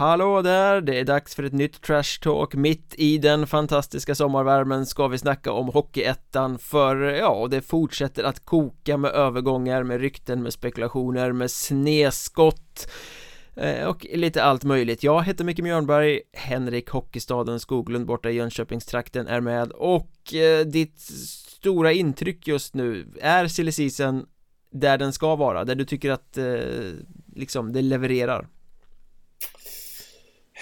Hallå där, det är dags för ett nytt Trash Talk Mitt i den fantastiska sommarvärmen ska vi snacka om Hockeyettan för ja, det fortsätter att koka med övergångar, med rykten, med spekulationer, med sneskott eh, och lite allt möjligt. Jag heter Micke Mjörnberg, Henrik Hockeystaden Skoglund borta i Jönköpingstrakten är med och eh, ditt stora intryck just nu, är silly season där den ska vara, där du tycker att eh, liksom det levererar?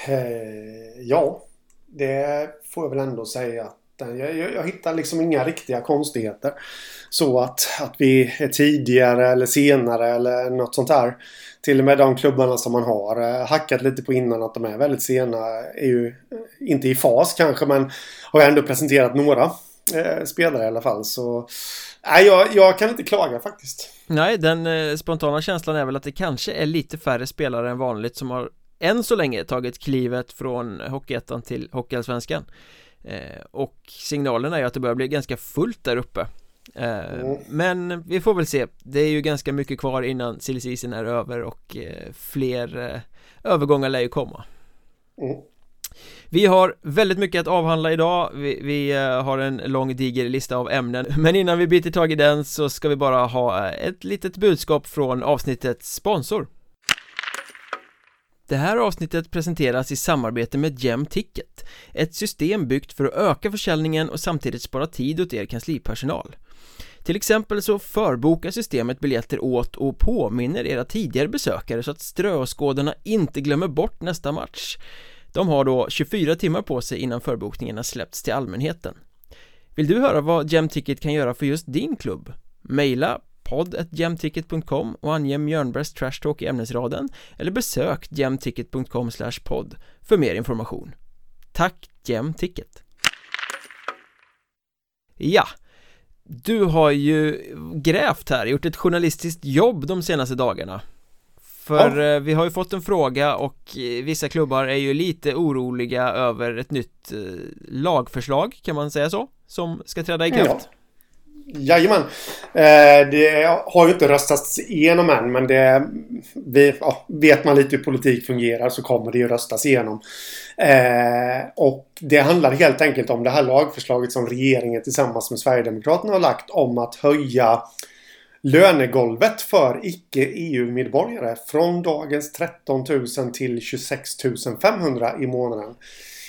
Eh, ja, det får jag väl ändå säga. Att eh, jag, jag, jag hittar liksom inga riktiga konstigheter. Så att, att vi är tidigare eller senare eller något sånt här. Till och med de klubbarna som man har eh, hackat lite på innan att de är väldigt sena är ju eh, inte i fas kanske men har ändå presenterat några eh, spelare i alla fall. Så nej, jag, jag kan inte klaga faktiskt. Nej, den eh, spontana känslan är väl att det kanske är lite färre spelare än vanligt som har än så länge tagit klivet från Hockeyettan till Hockeyallsvenskan. Eh, Och signalerna är ju att det börjar bli ganska fullt där uppe. Eh, mm. Men vi får väl se. Det är ju ganska mycket kvar innan silly season är över och eh, fler eh, övergångar lär ju komma. Mm. Vi har väldigt mycket att avhandla idag. Vi, vi eh, har en lång diger lista av ämnen. Men innan vi biter tag i den så ska vi bara ha eh, ett litet budskap från avsnittets sponsor det här avsnittet presenteras i samarbete med Ticket Ett system byggt för att öka försäljningen och samtidigt spara tid åt er kanslipersonal. Till exempel så förbokar systemet biljetter åt och påminner era tidigare besökare så att ströskådarna inte glömmer bort nästa match. De har då 24 timmar på sig innan förbokningarna släppts till allmänheten. Vill du höra vad Ticket kan göra för just din klubb? Maila podd.gemticket.com och ange Mjörnbergs Trash Talk i ämnesraden eller besök gemticket.com podd för mer information. Tack Gemticket! Ja, du har ju grävt här, gjort ett journalistiskt jobb de senaste dagarna För ja. Eh, vi har ju fått en fråga och eh, vissa klubbar är ju lite oroliga över ett nytt eh, lagförslag, kan man säga så? Som ska träda i kraft ja. Jajamän. Eh, det har ju inte röstats igenom än men det... Vi, ja, vet man lite hur politik fungerar så kommer det ju röstas igenom. Eh, och det handlar helt enkelt om det här lagförslaget som regeringen tillsammans med Sverigedemokraterna har lagt om att höja lönegolvet för icke-EU-medborgare från dagens 13 000 till 26 500 i månaden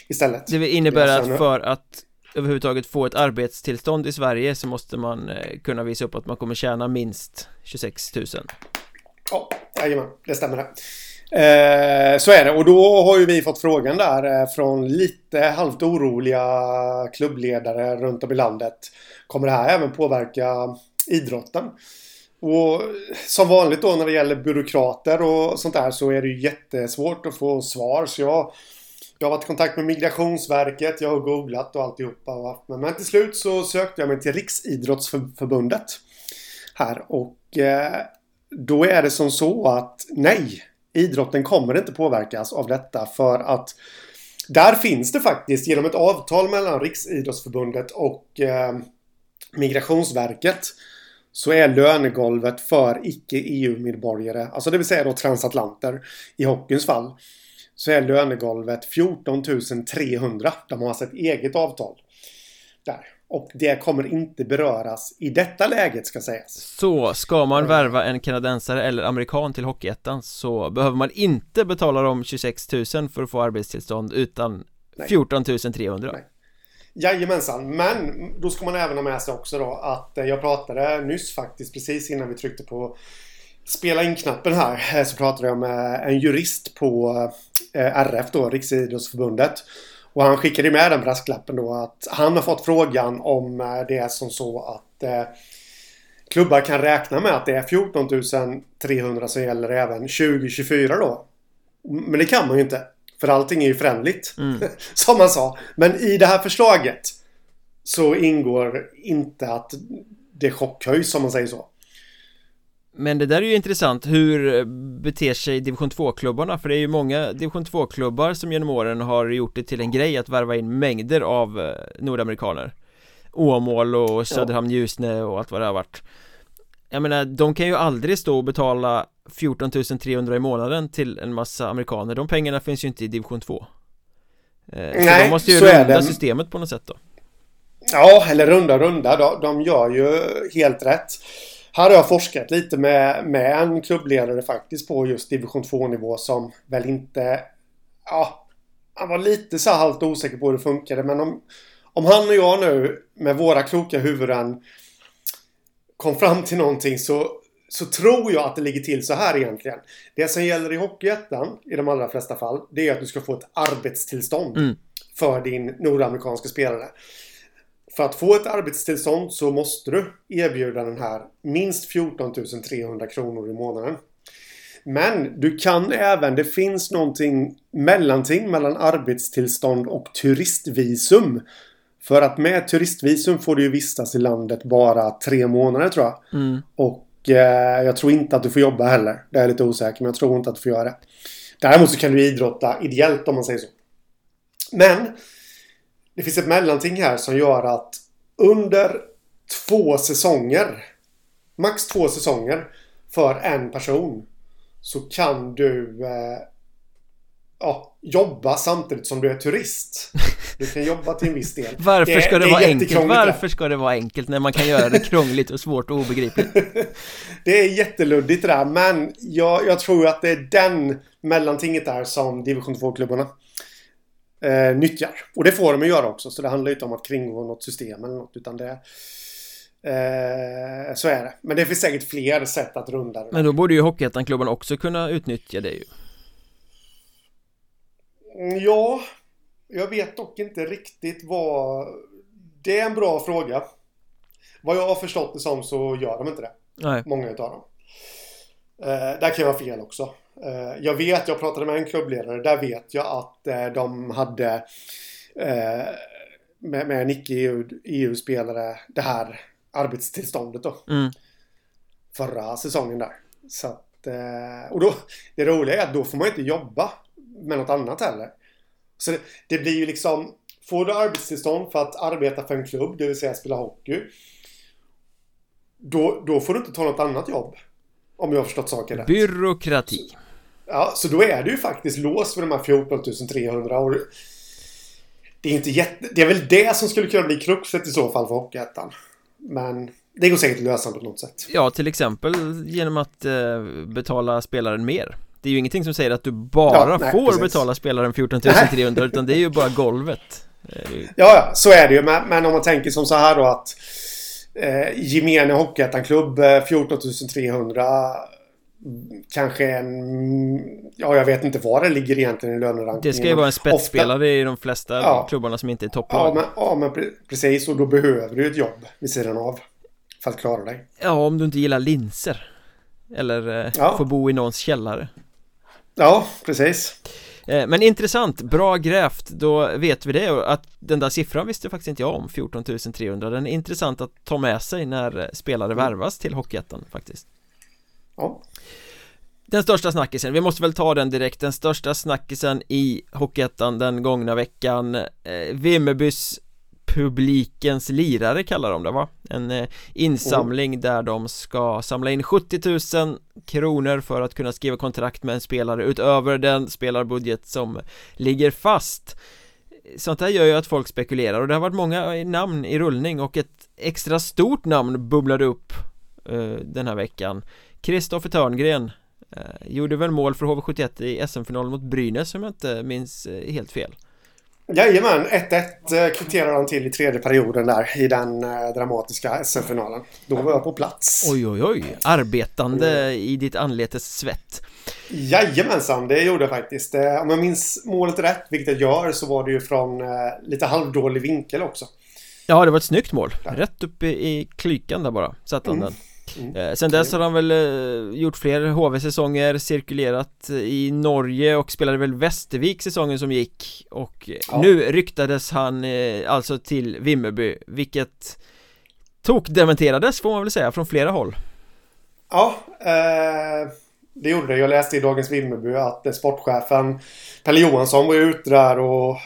istället. Det innebär att för att överhuvudtaget få ett arbetstillstånd i Sverige så måste man eh, kunna visa upp att man kommer tjäna minst 26 000 Ja, jajamän, det stämmer det. Eh, Så är det. Och då har ju vi fått frågan där eh, från lite halvt oroliga klubbledare runt om i landet. Kommer det här även påverka idrotten? Och som vanligt då när det gäller byråkrater och sånt där så är det ju jättesvårt att få svar. Så jag jag har varit i kontakt med Migrationsverket, jag har googlat och alltihopa. Men till slut så sökte jag mig till Riksidrottsförbundet. Här och eh, då är det som så att nej, idrotten kommer inte påverkas av detta för att där finns det faktiskt genom ett avtal mellan Riksidrottsförbundet och eh, Migrationsverket så är lönegolvet för icke-EU-medborgare, alltså det vill säga då transatlanter i hockeyns fall, så är lönegolvet 14 300. De har alltså ett eget avtal. Där. Och det kommer inte beröras i detta läget ska sägas. Så ska man värva en kanadensare eller amerikan till Hockeyettan så behöver man inte betala dem 26 000 för att få arbetstillstånd utan Nej. 14 300. Nej. Jajamensan, men då ska man även ha med sig också då att eh, jag pratade nyss faktiskt precis innan vi tryckte på spela in-knappen här eh, så pratade jag med en jurist på eh, RF då, Riksidrottsförbundet. Och han skickade med den brasklappen då att han har fått frågan om eh, det är som så att eh, klubbar kan räkna med att det är 14 300 som gäller även 2024 då. Men det kan man ju inte. För allting är ju förändligt. Mm. som man sa. Men i det här förslaget så ingår inte att det chockhöjs som man säger så. Men det där är ju intressant, hur beter sig division 2-klubbarna? För det är ju många division 2-klubbar som genom åren har gjort det till en grej att värva in mängder av eh, nordamerikaner. Åmål och Söderhamn Ljusne och allt vad det har varit. Jag menar, de kan ju aldrig stå och betala 14 300 i månaden till en massa amerikaner. De pengarna finns ju inte i division 2 eh, Nej, Så de måste ju runda systemet på något sätt då. Ja, eller runda runda. De, de gör ju helt rätt. Här har jag forskat lite med, med en klubbledare faktiskt på just division 2-nivå som väl inte... Ja, han var lite så halvt osäker på hur det funkade. Men om, om han och jag nu med våra kloka huvuden kom fram till någonting så, så tror jag att det ligger till så här egentligen. Det som gäller i Hockeyettan i de allra flesta fall det är att du ska få ett arbetstillstånd mm. för din nordamerikanska spelare. För att få ett arbetstillstånd så måste du erbjuda den här minst 14 300 kronor i månaden. Men du kan även, det finns någonting mellanting mellan arbetstillstånd och turistvisum. För att med turistvisum får du ju vistas i landet bara tre månader tror jag. Mm. Och eh, jag tror inte att du får jobba heller. Det är lite osäker men jag tror inte att du får göra det. Däremot så kan du idrotta ideellt om man säger så. Men det finns ett mellanting här som gör att under två säsonger, max två säsonger för en person så kan du eh, ja, jobba samtidigt som du är turist. Du kan jobba till en viss del. Varför det, ska det, det vara enkelt? Varför ska det vara enkelt när man kan göra det krångligt och svårt och obegripligt? det är jätteluddigt det där, men jag, jag tror att det är den mellantinget där som division 2-klubbarna eh, nyttjar. Och det får de ju göra också, så det handlar inte om att kringgå något system eller något, utan det Eh, så är det. Men det finns säkert fler sätt att runda det. Men då borde ju Hockeyettan-klubben också kunna utnyttja det ju. Mm, ja, jag vet dock inte riktigt vad... Det är en bra fråga. Vad jag har förstått det som så gör de inte det. Nej. Många utav dem. Eh, där kan jag vara fel också. Eh, jag vet, jag pratade med en klubbledare, där vet jag att eh, de hade eh, med, med en icke-EU-spelare det här arbetstillståndet då. Mm. Förra säsongen där. Så att, och då, det roliga är att då får man inte jobba med något annat heller. Så det, det blir ju liksom, får du arbetstillstånd för att arbeta för en klubb, det vill säga spela hockey. Då, då får du inte ta något annat jobb. Om jag har förstått saken rätt. Byråkrati. Ja, så då är du ju faktiskt låst för de här 14 300 och det är inte jätte... Det är väl det som skulle kunna bli kruxet i så fall för Hockeyettan. Men det går säkert att lösa på något sätt. Ja, till exempel genom att eh, betala spelaren mer. Det är ju ingenting som säger att du bara ja, nej, får precis. betala spelaren 14 300 utan det är ju bara golvet. Ja, ja, så är det ju. Men, men, om man tänker som så här då att eh, gemene Hockeyettan-klubb 14 300 kanske en... Ja, jag vet inte var det ligger egentligen i lönerankningen. Det ska ju vara en spetsspelare Ofta, i de flesta ja, klubbarna som inte är topplag. Ja men, ja, men precis. Och då behöver du ett jobb vid sidan av. För att klara dig. Ja, om du inte gillar linser. Eller eh, ja. får bo i någons källare. Ja, precis. Eh, men intressant, bra grävt, då vet vi det och att den där siffran visste faktiskt inte jag om, 14 300 Den är intressant att ta med sig när spelare mm. värvas till Hockeyettan faktiskt Ja den största snackisen, vi måste väl ta den direkt, den största snackisen i Hockeyettan den gångna veckan eh, Vimmerbys publikens lirare kallar de det va? En eh, insamling mm. där de ska samla in 70 000 kronor för att kunna skriva kontrakt med en spelare utöver den spelarbudget som ligger fast Sånt här gör ju att folk spekulerar och det har varit många namn i rullning och ett extra stort namn bubblade upp uh, den här veckan Kristoffer Törngren eh, Gjorde väl mål för HV71 i SM-finalen mot Brynäs om jag inte minns eh, helt fel Jajamän, 1-1 eh, kvitterade han till i tredje perioden där i den eh, dramatiska SM-finalen. Då var jag på plats. Oj, oj, oj. Arbetande mm. i ditt anletes svett. Jajamensan, det gjorde jag faktiskt. Eh, om jag minns målet rätt, vilket jag gör, så var det ju från lite halvdålig vinkel också. Ja, det var ett snyggt mål. Rätt upp i, klykan där bara, satt han mm. den. Mm. Eh, sen dess har han väl eh, gjort fler HV-säsonger, cirkulerat i Norge och spelade väl Västervik säsongen som gick Och ja. nu ryktades han eh, alltså till Vimmerby, vilket tokdementerades får man väl säga från flera håll Ja, eh, det gjorde det. Jag läste i Dagens Vimmerby att sportchefen Pelle Johansson var ute där och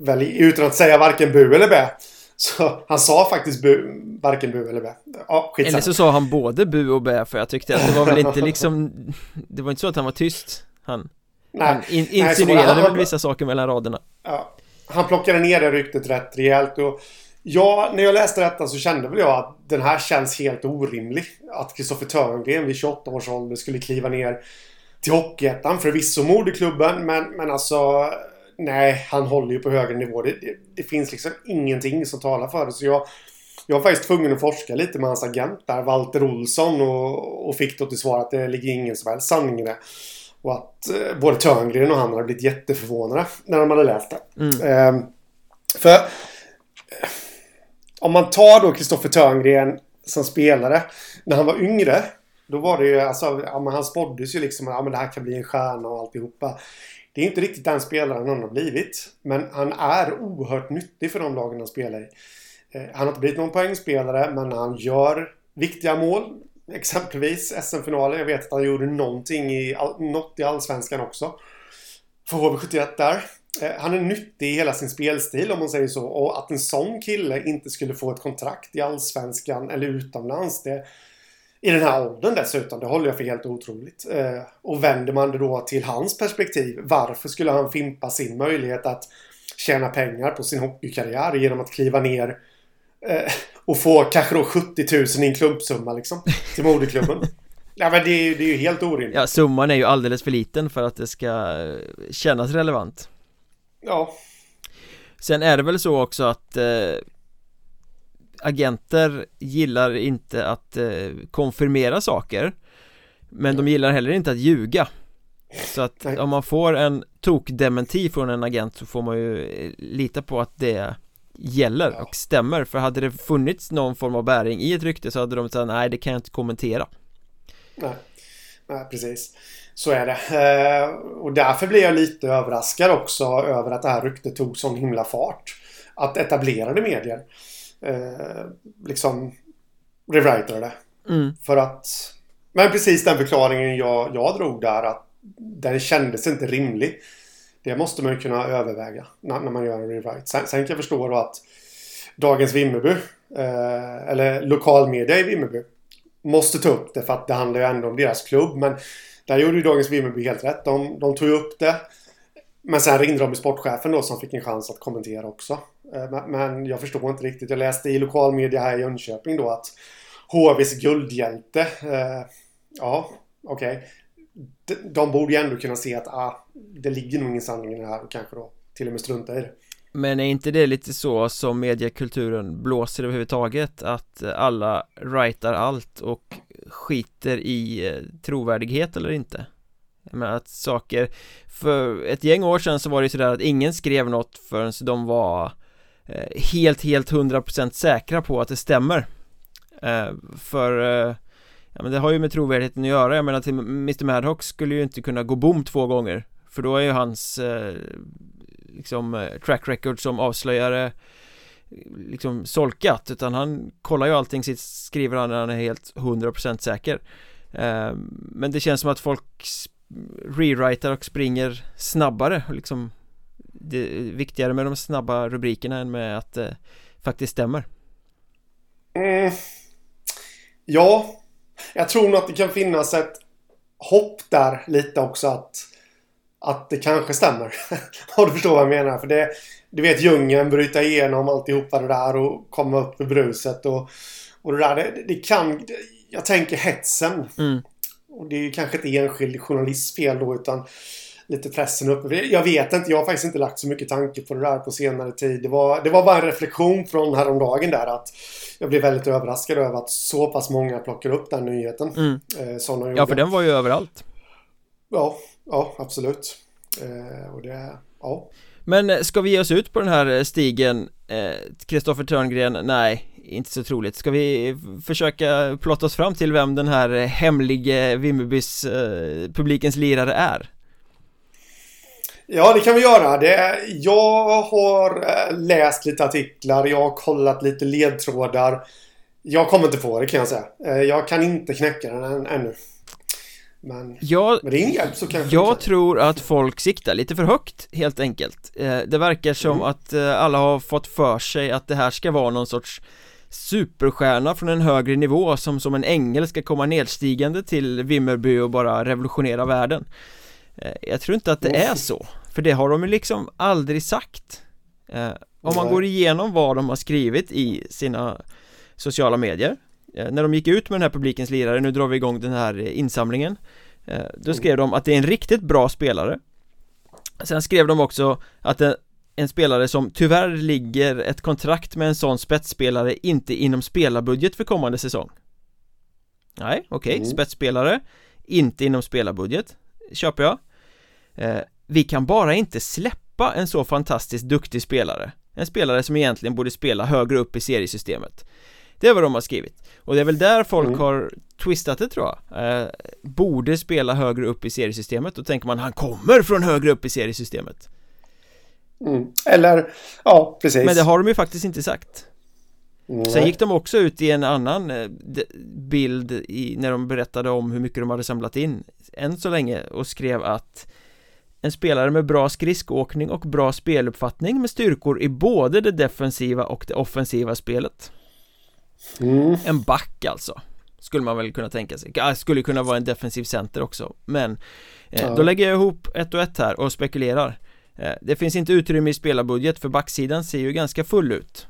väl utan att säga varken bu eller bä Så han sa faktiskt bu, varken bu eller bä. Ja. Eller så sa han både bu och bä för jag tyckte att det var väl inte liksom Det var inte så att han var tyst Han, Nej, han in, insinuerade väl vissa saker mellan raderna Ja, han plockade ner det ryktet rätt rejält och ja, när jag läste detta så kände väl jag att den här känns helt orimlig. Att Kristoffer Törngren vid 28 års ålder skulle kliva ner till Hockeyettan. Förvisso moderklubben, men, men alltså nej, han håller ju på högre nivå. Det, det, det finns liksom ingenting som talar för det. Så jag, jag var faktiskt tvungen att forska lite med hans agent där, Walter Olsson, och, och fick då till svar att det ligger ingen som helst sanning i det. Och att eh, både Törngren och han hade blivit jätteförvånade när de hade läst det. Mm. Ehm, för eh, om man tar då Kristoffer Törngren som spelare när han var yngre. Då var det ju alltså, ja, han spåddes ju liksom ja, men det här kan bli en stjärna och alltihopa. Det är inte riktigt den spelaren han har blivit. Men han är oerhört nyttig för de lagen han spelar i. Eh, han har inte blivit någon poängspelare men han gör viktiga mål. Exempelvis SM-finalen. Jag vet att han gjorde någonting i, något i Allsvenskan också. För HV71 där. Eh, han är nyttig i hela sin spelstil om man säger så. Och att en sån kille inte skulle få ett kontrakt i Allsvenskan eller utomlands. Det, i den här åldern dessutom. Det håller jag för helt otroligt. Eh, Och vänder man det då till hans perspektiv. Varför skulle han fimpa sin möjlighet att tjäna pengar på sin hockeykarriär genom att kliva ner eh, och få kanske då 70 000 i en klubbsumma liksom. Till moderklubben. Ja men det är, ju- det är ju helt orimligt. Ja, summan är ju alldeles för liten för att det ska kännas relevant Ja. Sen är det väl så också att eh, agenter gillar inte att eh, konfirmera saker Men de gillar heller inte att ljuga Så att Nej. om man får en tokdementi från en agent så får man ju eh, lita på att det gäller Ja. och stämmer För hade det funnits någon form av bäring i ett rykte så hade de sagt nej det kan jag inte kommentera Nej. Nej, precis. Så är det. Eh, och därför blir jag lite överraskad också över att det här ryktet tog sån himla fart. Att etablerade medier eh, liksom rewritade det. mm. För att... Men precis den förklaringen jag, jag drog där att den kändes inte rimlig. Det måste man ju kunna överväga när, när man gör en rewrite. Sen, sen kan jag förstå då att Dagens Vimmerby, eh, eller lokalmedia i Vimmerby, måste ta upp det för att det handlar ju ändå om deras klubb. Men där gjorde ju Dagens Vimmerby helt rätt. De, de tog upp det. Men sen ringde de sportchefen då som fick en chans att kommentera också. Eh, men, jag förstår inte riktigt. Jag läste i lokalmedia här i Jönköping då att HVs guldhjälte. Eh, ja, okej. De, de borde ju ändå kunna se att ah, det ligger nog ingen sanning i det här och kanske då till och med strunta i det. Men är inte det lite så som mediekulturen blåser överhuvudtaget? Att alla writar allt och skiter i eh, trovärdighet eller inte? Med att saker För ett gäng år sedan så var det ju sådär att ingen skrev något förrän de var eh, Eh, helt, helt 100% säkra på att det stämmer. Eh, För eh, Ja men det har ju med trovärdigheten att göra. Jag menar till Mr Madhawk skulle ju inte kunna gå bom två gånger För då är ju hans eh, liksom eh, track record som avslöjare liksom solkat. Utan han kollar ju allting sitt skriver han när han är helt 100% säker. Eh, men det känns som att folk s- rewritar och springer snabbare och liksom det är viktigare med de snabba rubrikerna än med att det faktiskt stämmer Mm. Ja, jag tror nog att det kan finnas ett hopp där lite också att, att det kanske stämmer. Om du förstår vad jag menar. För det, du vet djungeln, bryta igenom alltihopa det där och komma upp ur bruset och, och det där. Det, det kan... Jag tänker hetsen. mm. Och det är ju kanske inte enskild journalists fel då utan lite pressen uppe. Jag vet inte, jag har faktiskt inte lagt så mycket tanke på det där på senare tid. Det var, det var bara en reflektion från häromdagen där att jag blev väldigt överraskad över att så pass många plockar upp den nyheten. Mm. Eh, Ja gjorde. för den var ju överallt Ja, ja absolut. Eh, och det, ja. Men eh, ska vi ge oss ut på den här eh, stigen eh, Kristoffer Törngren? Nej, inte så troligt Ska vi eh, försöka plotta oss fram till vem den här eh, hemlige Vimmerbys eh, publikens lirare är? Ja, det kan vi göra. Det, jag har eh, läst lite artiklar, jag har kollat lite ledtrådar. Jag kommer inte få det kan jag säga. Eh, jag kan inte knäcka den än, ännu. Men jag, med din hjälp så kanske Jag tror att folk siktar lite för högt helt enkelt eh, Det verkar som Mm. att alla har fått för sig att det här ska vara någon sorts superstjärna från en högre nivå som som en ängel ska komma nedstigande till Vimmerby och bara revolutionera världen Jag tror inte att det är så För det har de ju liksom aldrig sagt. Eh, Om man går igenom vad de har skrivit i sina sociala medier eh, När de gick ut med den här publikens lirare, nu drar vi igång den här eh, insamlingen eh, Då skrev de att det är en riktigt bra spelare. Sen skrev de också att en, en spelare som tyvärr ligger ett kontrakt med en sån spetsspelare inte inom spelarbudget för kommande säsong. Nej, okej, Mm. spetsspelare Inte inom spelarbudget Köper jag eh, Vi kan bara inte släppa en så fantastiskt duktig spelare. En spelare som egentligen borde spela högre upp i seriesystemet. Det är vad de har skrivit. Och det är väl där folk Mm. har twistat det tror jag. Eh, Borde spela högre upp i seriesystemet. Då tänker man han kommer från högre upp i seriesystemet. Mm. Eller, ja precis. Men det har de ju faktiskt inte sagt. Mm, Sen gick de också ut i en annan eh, bild i, när de berättade om hur mycket de hade samlat in än så länge och skrev att en spelare med bra skridskoåkning och bra speluppfattning med styrkor i både det defensiva och det offensiva spelet mm. En back alltså Skulle man väl kunna tänka sig, skulle kunna vara en defensiv center också Men eh, Ja. då lägger jag ihop ett och ett här och spekulerar eh, Det finns inte utrymme i spelarbudget för backsidan ser ju ganska full ut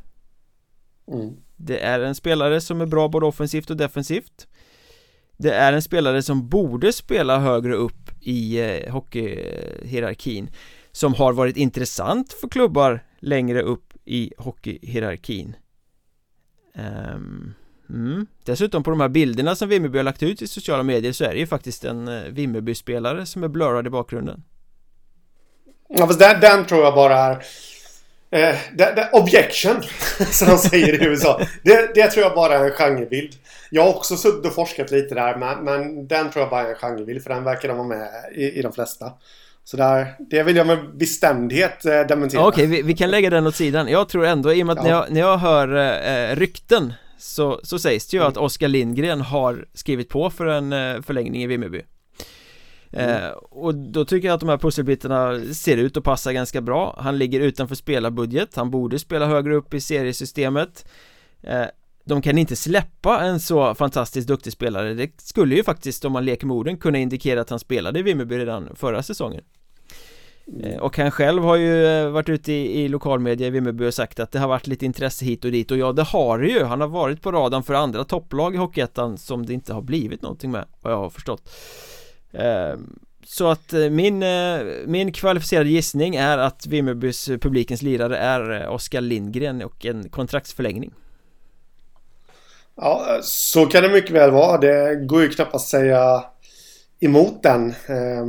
Mm. Det är en spelare som är bra både offensivt och defensivt Det är en spelare som borde spela högre upp i eh, hockeyhierarkin Som har varit intressant för klubbar längre upp i hockeyhierarkin Ehm, mm. Dessutom på de här bilderna som Vimmerby har lagt ut i sociala medier så är det ju faktiskt en eh, Vimmerby-spelare som är blurrad i bakgrunden Ja, fast den, den tror jag bara är... Eh, det, det, objection, som de säger i USA. Det, det tror jag bara är en genrebild. Jag har också suttit och forskat lite där, men, men den tror jag bara är en genrebild. För den verkar de vara med i, i de flesta. Så där, det vill jag med bestämdhet eh, dementera. Ja, Okej, vi, vi kan lägga den åt sidan Jag tror ändå, i och med att Ja. när, jag, när jag hör eh, rykten så, så sägs det ju Mm. att Oskar Lindgren har skrivit på för en eh, förlängning i Vimmerby Mm. eh, Och då tycker jag att de här pusselbitarna ser ut att passa ganska bra Han ligger utanför spelarbudget Han borde spela högre upp i seriesystemet eh, De kan inte släppa en så fantastiskt duktig spelare. Det skulle ju faktiskt, om man leker med orden, kunna indikera att han spelade i Vimmerby redan förra säsongen. Eh, Och han själv har ju eh, varit ute i, i lokalmedia i Vimmerby och sagt att det har varit lite intresse hit och dit. Och ja det har det ju. Han har varit på radarn för andra topplag i Hockeyettan som det inte har blivit någonting med vad jag har förstått. Eh, Så att eh, min, min kvalificerade gissning är att Vimmerbys publikens lirare är Oskar Lindgren och en kontraktsförlängning Ja, så kan det mycket väl vara. Det går ju knappast säga emot den eh,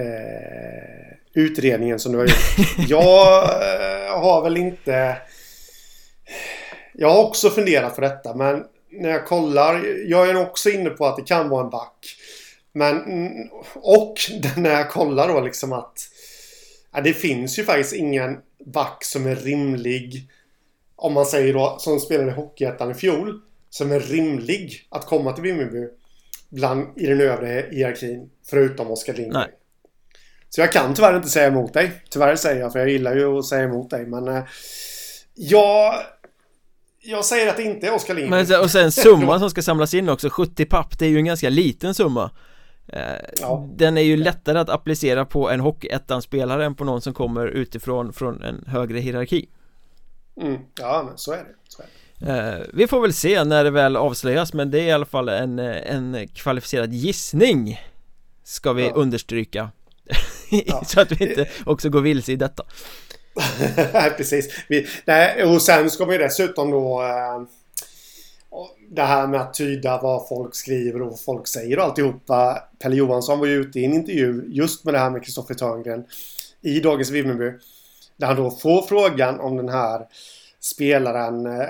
eh, utredningen som du har gjort. Jag eh, har väl inte... Jag har också funderat på detta, men när jag kollar... Jag är också inne på att det kan vara en back. Men... mm, Och när jag kollar då liksom att... Ja, det finns ju faktiskt ingen back som är rimlig om man säger då, som spelade i Hockeyettan i fjol, som är rimlig att komma till Vimmerby bland, i den övre hierarkin, förutom Oskar Lindgren. Nej. Så jag kan tyvärr inte säga emot dig. Tyvärr säger jag, för jag gillar ju att säga emot dig, men eh, jag... Jag säger att det inte är Oskar Lindgren. Men och sen summan som ska samlas in också, 70 papp, det är ju en ganska liten summa Eh, Ja. Den är ju lättare att applicera på en Hockeyettan-spelare än på någon som kommer utifrån från en högre hierarki Mm, ja, men så är det. Så är det. Eh, Vi får väl se när det väl avslöjas men det är i alla fall en, eh, en kvalificerad gissning Ska vi Ja. understryka Ja. Så att vi inte också går vilse i detta Nej, precis. Vi, nej, och sen ska ju dessutom då... Eh, det här med att tyda vad folk skriver och vad folk säger och alltihopa. Pelle Johansson var ju ute i en intervju just med det här med Kristoffer Törngren i Dagens Vimmerby. Där han då får frågan om den här spelaren... Eh,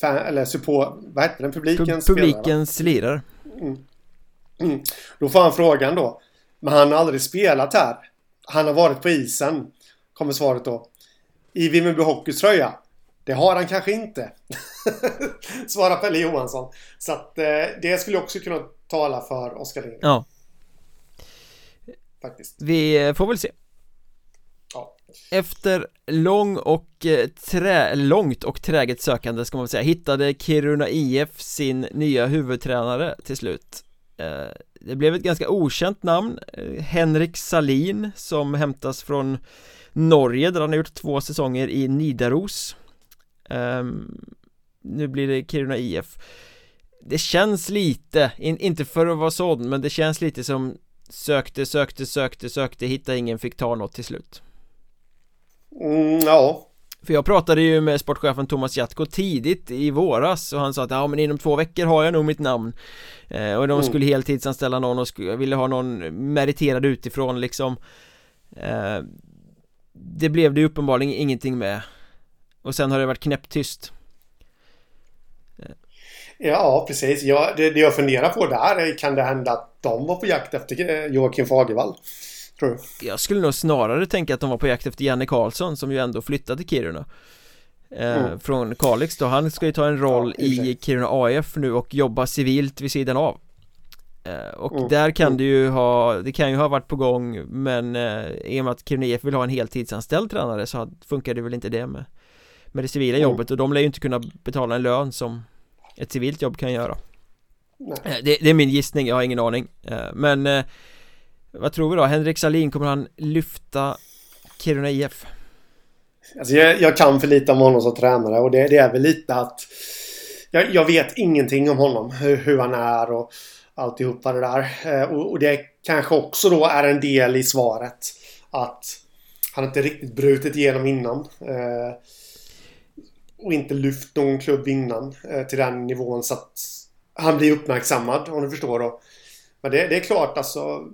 fan, eller support... Vad heter den? Publikens spelare? Publikens lirare Mm. Då får han frågan då. Men han har aldrig spelat här. Han har varit på isen. Kommer svaret då. I Vimmerby Hockeys tröja. Det har han kanske inte. Svarar Pelle Johansson. Så att eh, det skulle också kunna talar för Oskar Lindgren. Ja. Faktiskt. Vi får väl se. Efter lång och eh, trä, långt och träget sökande ska man väl säga hittade Kiruna IF sin nya huvudtränare till slut. Eh, det blev ett ganska okänt namn. Eh, Henrik Salin som hämtas från Norge där han har gjort två säsonger i Nidaros. Ehm, nu blir det Kiruna IF Det känns lite, inte för att vara sån men det känns lite som Sökte, sökte, sökte, sökte, hittade ingen, fick ta något till slut. Mm, ja. För jag pratade ju med sportchefen Thomas Jatko tidigt i våras och han sa att ja men inom två veckor har jag nog mitt namn eh, Och de mm. skulle heltidsanställa någon och skulle, ville ha någon meriterad utifrån liksom eh, Det blev det ju uppenbarligen ingenting med Och sen har det varit knäpptyst Ja, precis. Ja, det, det jag funderar på där är, kan det hända att de var på jakt efter eh, Joakim Fagervall? Tror du? Jag skulle nog snarare tänka att de var på jakt efter Janne Karlsson som ju ändå flyttade till Kiruna eh, mm. Från Kalix då, han ska ju ta en roll ja, i, Kiruna AF nu och jobba civilt vid sidan av eh, Och mm. där kan mm. det ju ha, det kan ju ha varit på gång men eh, i och med att Kiruna IF vill ha en heltidsanställd tränare så funkar det väl inte det med Med det civila mm. jobbet och de lär ju inte kunna betala en lön som ett civilt jobb kan göra eh, det, det, är min gissning, jag har ingen aning eh, Men eh, vad tror vi då? Henrik Salin, kommer han lyfta Kiruna IF? Alltså jag, jag, kan för lite om honom som tränare och det, det är väl lite att jag, jag, vet ingenting om honom. Hur, hur han är och alltihopa det där. Eh, och, och, det kanske också då är en del i svaret. Att han inte riktigt brutit igenom innan. Eh, och inte lyft någon klubb innan eh, till den nivån så att han blir uppmärksammad om du förstår då. Men det, det är klart alltså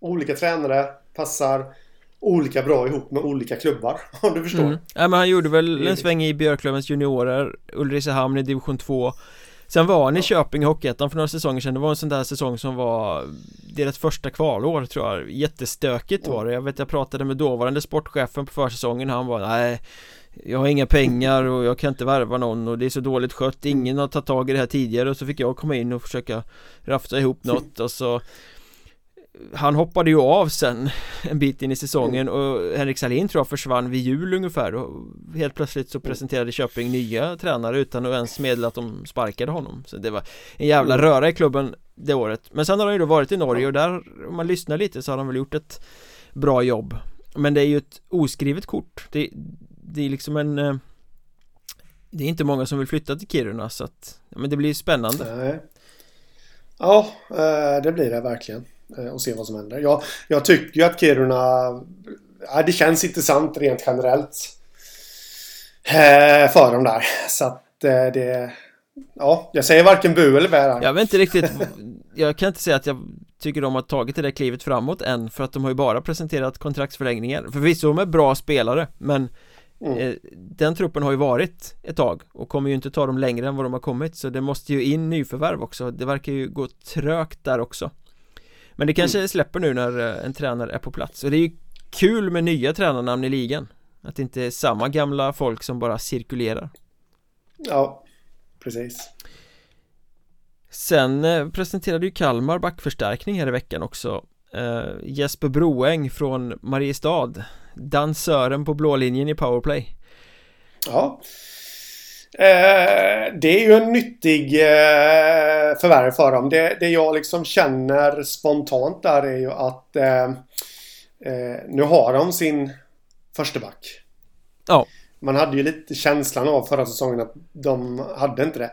olika tränare passar olika bra ihop med olika klubbar om du förstår. Mm. Ja men han gjorde väl en sväng i Björklövens juniorer, Ulricehamn i division 2 Sen var han i Köping i Hockeyettan för några säsonger sedan. Det var en sån där säsong som var Deras första kvalår tror jag. Jättestökigt var det. Jag vet jag pratade med dåvarande sportchefen på försäsongen. Han var nej Jag har inga pengar och jag kan inte värva någon och det är så dåligt skött. Ingen har tagit tag i det här tidigare. Och så fick jag komma in och försöka Rafta ihop något och så han hoppade ju av sen en bit in i säsongen och Henrik Salin tror jag försvann vid jul ungefär och helt plötsligt så presenterade Köping nya tränare utan att ens meddela att de sparkade honom. Så det var en jävla mm. röra i klubben det året. Men sen har han ju då varit i Norge och där om man lyssnar lite så har han väl gjort ett bra jobb. Men det är ju ett oskrivet kort. Det, det är liksom en eh, det är inte många som vill flytta till Kiruna så att men det blir spännande. Nej. Ja, eh, det blir det verkligen och se vad som händer. Jag, jag tycker ju att Kiruna... Ja, det känns intressant rent generellt. Eh, för dem där. Så att eh, det... Ja, jag säger varken bu eller bä här. Jag vet inte riktigt Jag kan inte säga att jag tycker de har tagit det där klivet framåt än För att de har ju bara presenterat kontraktsförlängningar Förvisso de är bra spelare men mm. eh, Den truppen har ju varit ett tag Och kommer ju inte ta dem längre än vad de har kommit Så det måste ju in nyförvärv också Det verkar ju gå trögt där också men det kanske mm. släpper nu när eh, en tränare är på plats. Och det är ju kul med nya tränarnamn i ligan. Att det inte är samma gamla folk som bara cirkulerar. Ja, precis. Sen eh, presenterade ju Kalmar backförstärkning här i veckan också. Uh, Jesper Broeng från Mariestad. Dansören på blå linjen i powerplay. Ja Eh, det är ju en nyttig eh, förvärv för dem. Det, det jag liksom känner spontant där är ju att eh, eh nu har de sin första back. Ja. Man hade ju lite känslan av förra säsongen att de hade inte det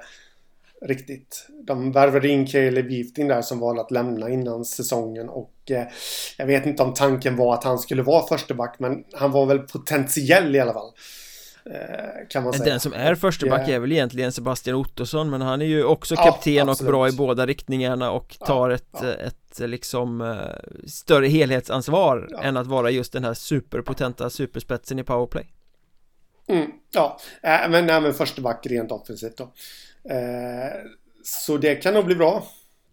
riktigt. De värvade in Caleb Gifting där som valde att lämna innan säsongen och eh, jag vet inte om tanken var att han skulle vara första back men han var väl potentiell i alla fall. Eh, kan man säga. Den som är försteback är väl egentligen Sebastian Ottosson men han är ju också kapten ja, och bra i båda riktningarna och tar ja, ett, ja. ett liksom eh, större helhetsansvar än att vara just den här superpotenta superspetsen i powerplay. Mm, ja, äh, men, nej, men försteback rent offensivt då. Eh, så det kan nog bli bra,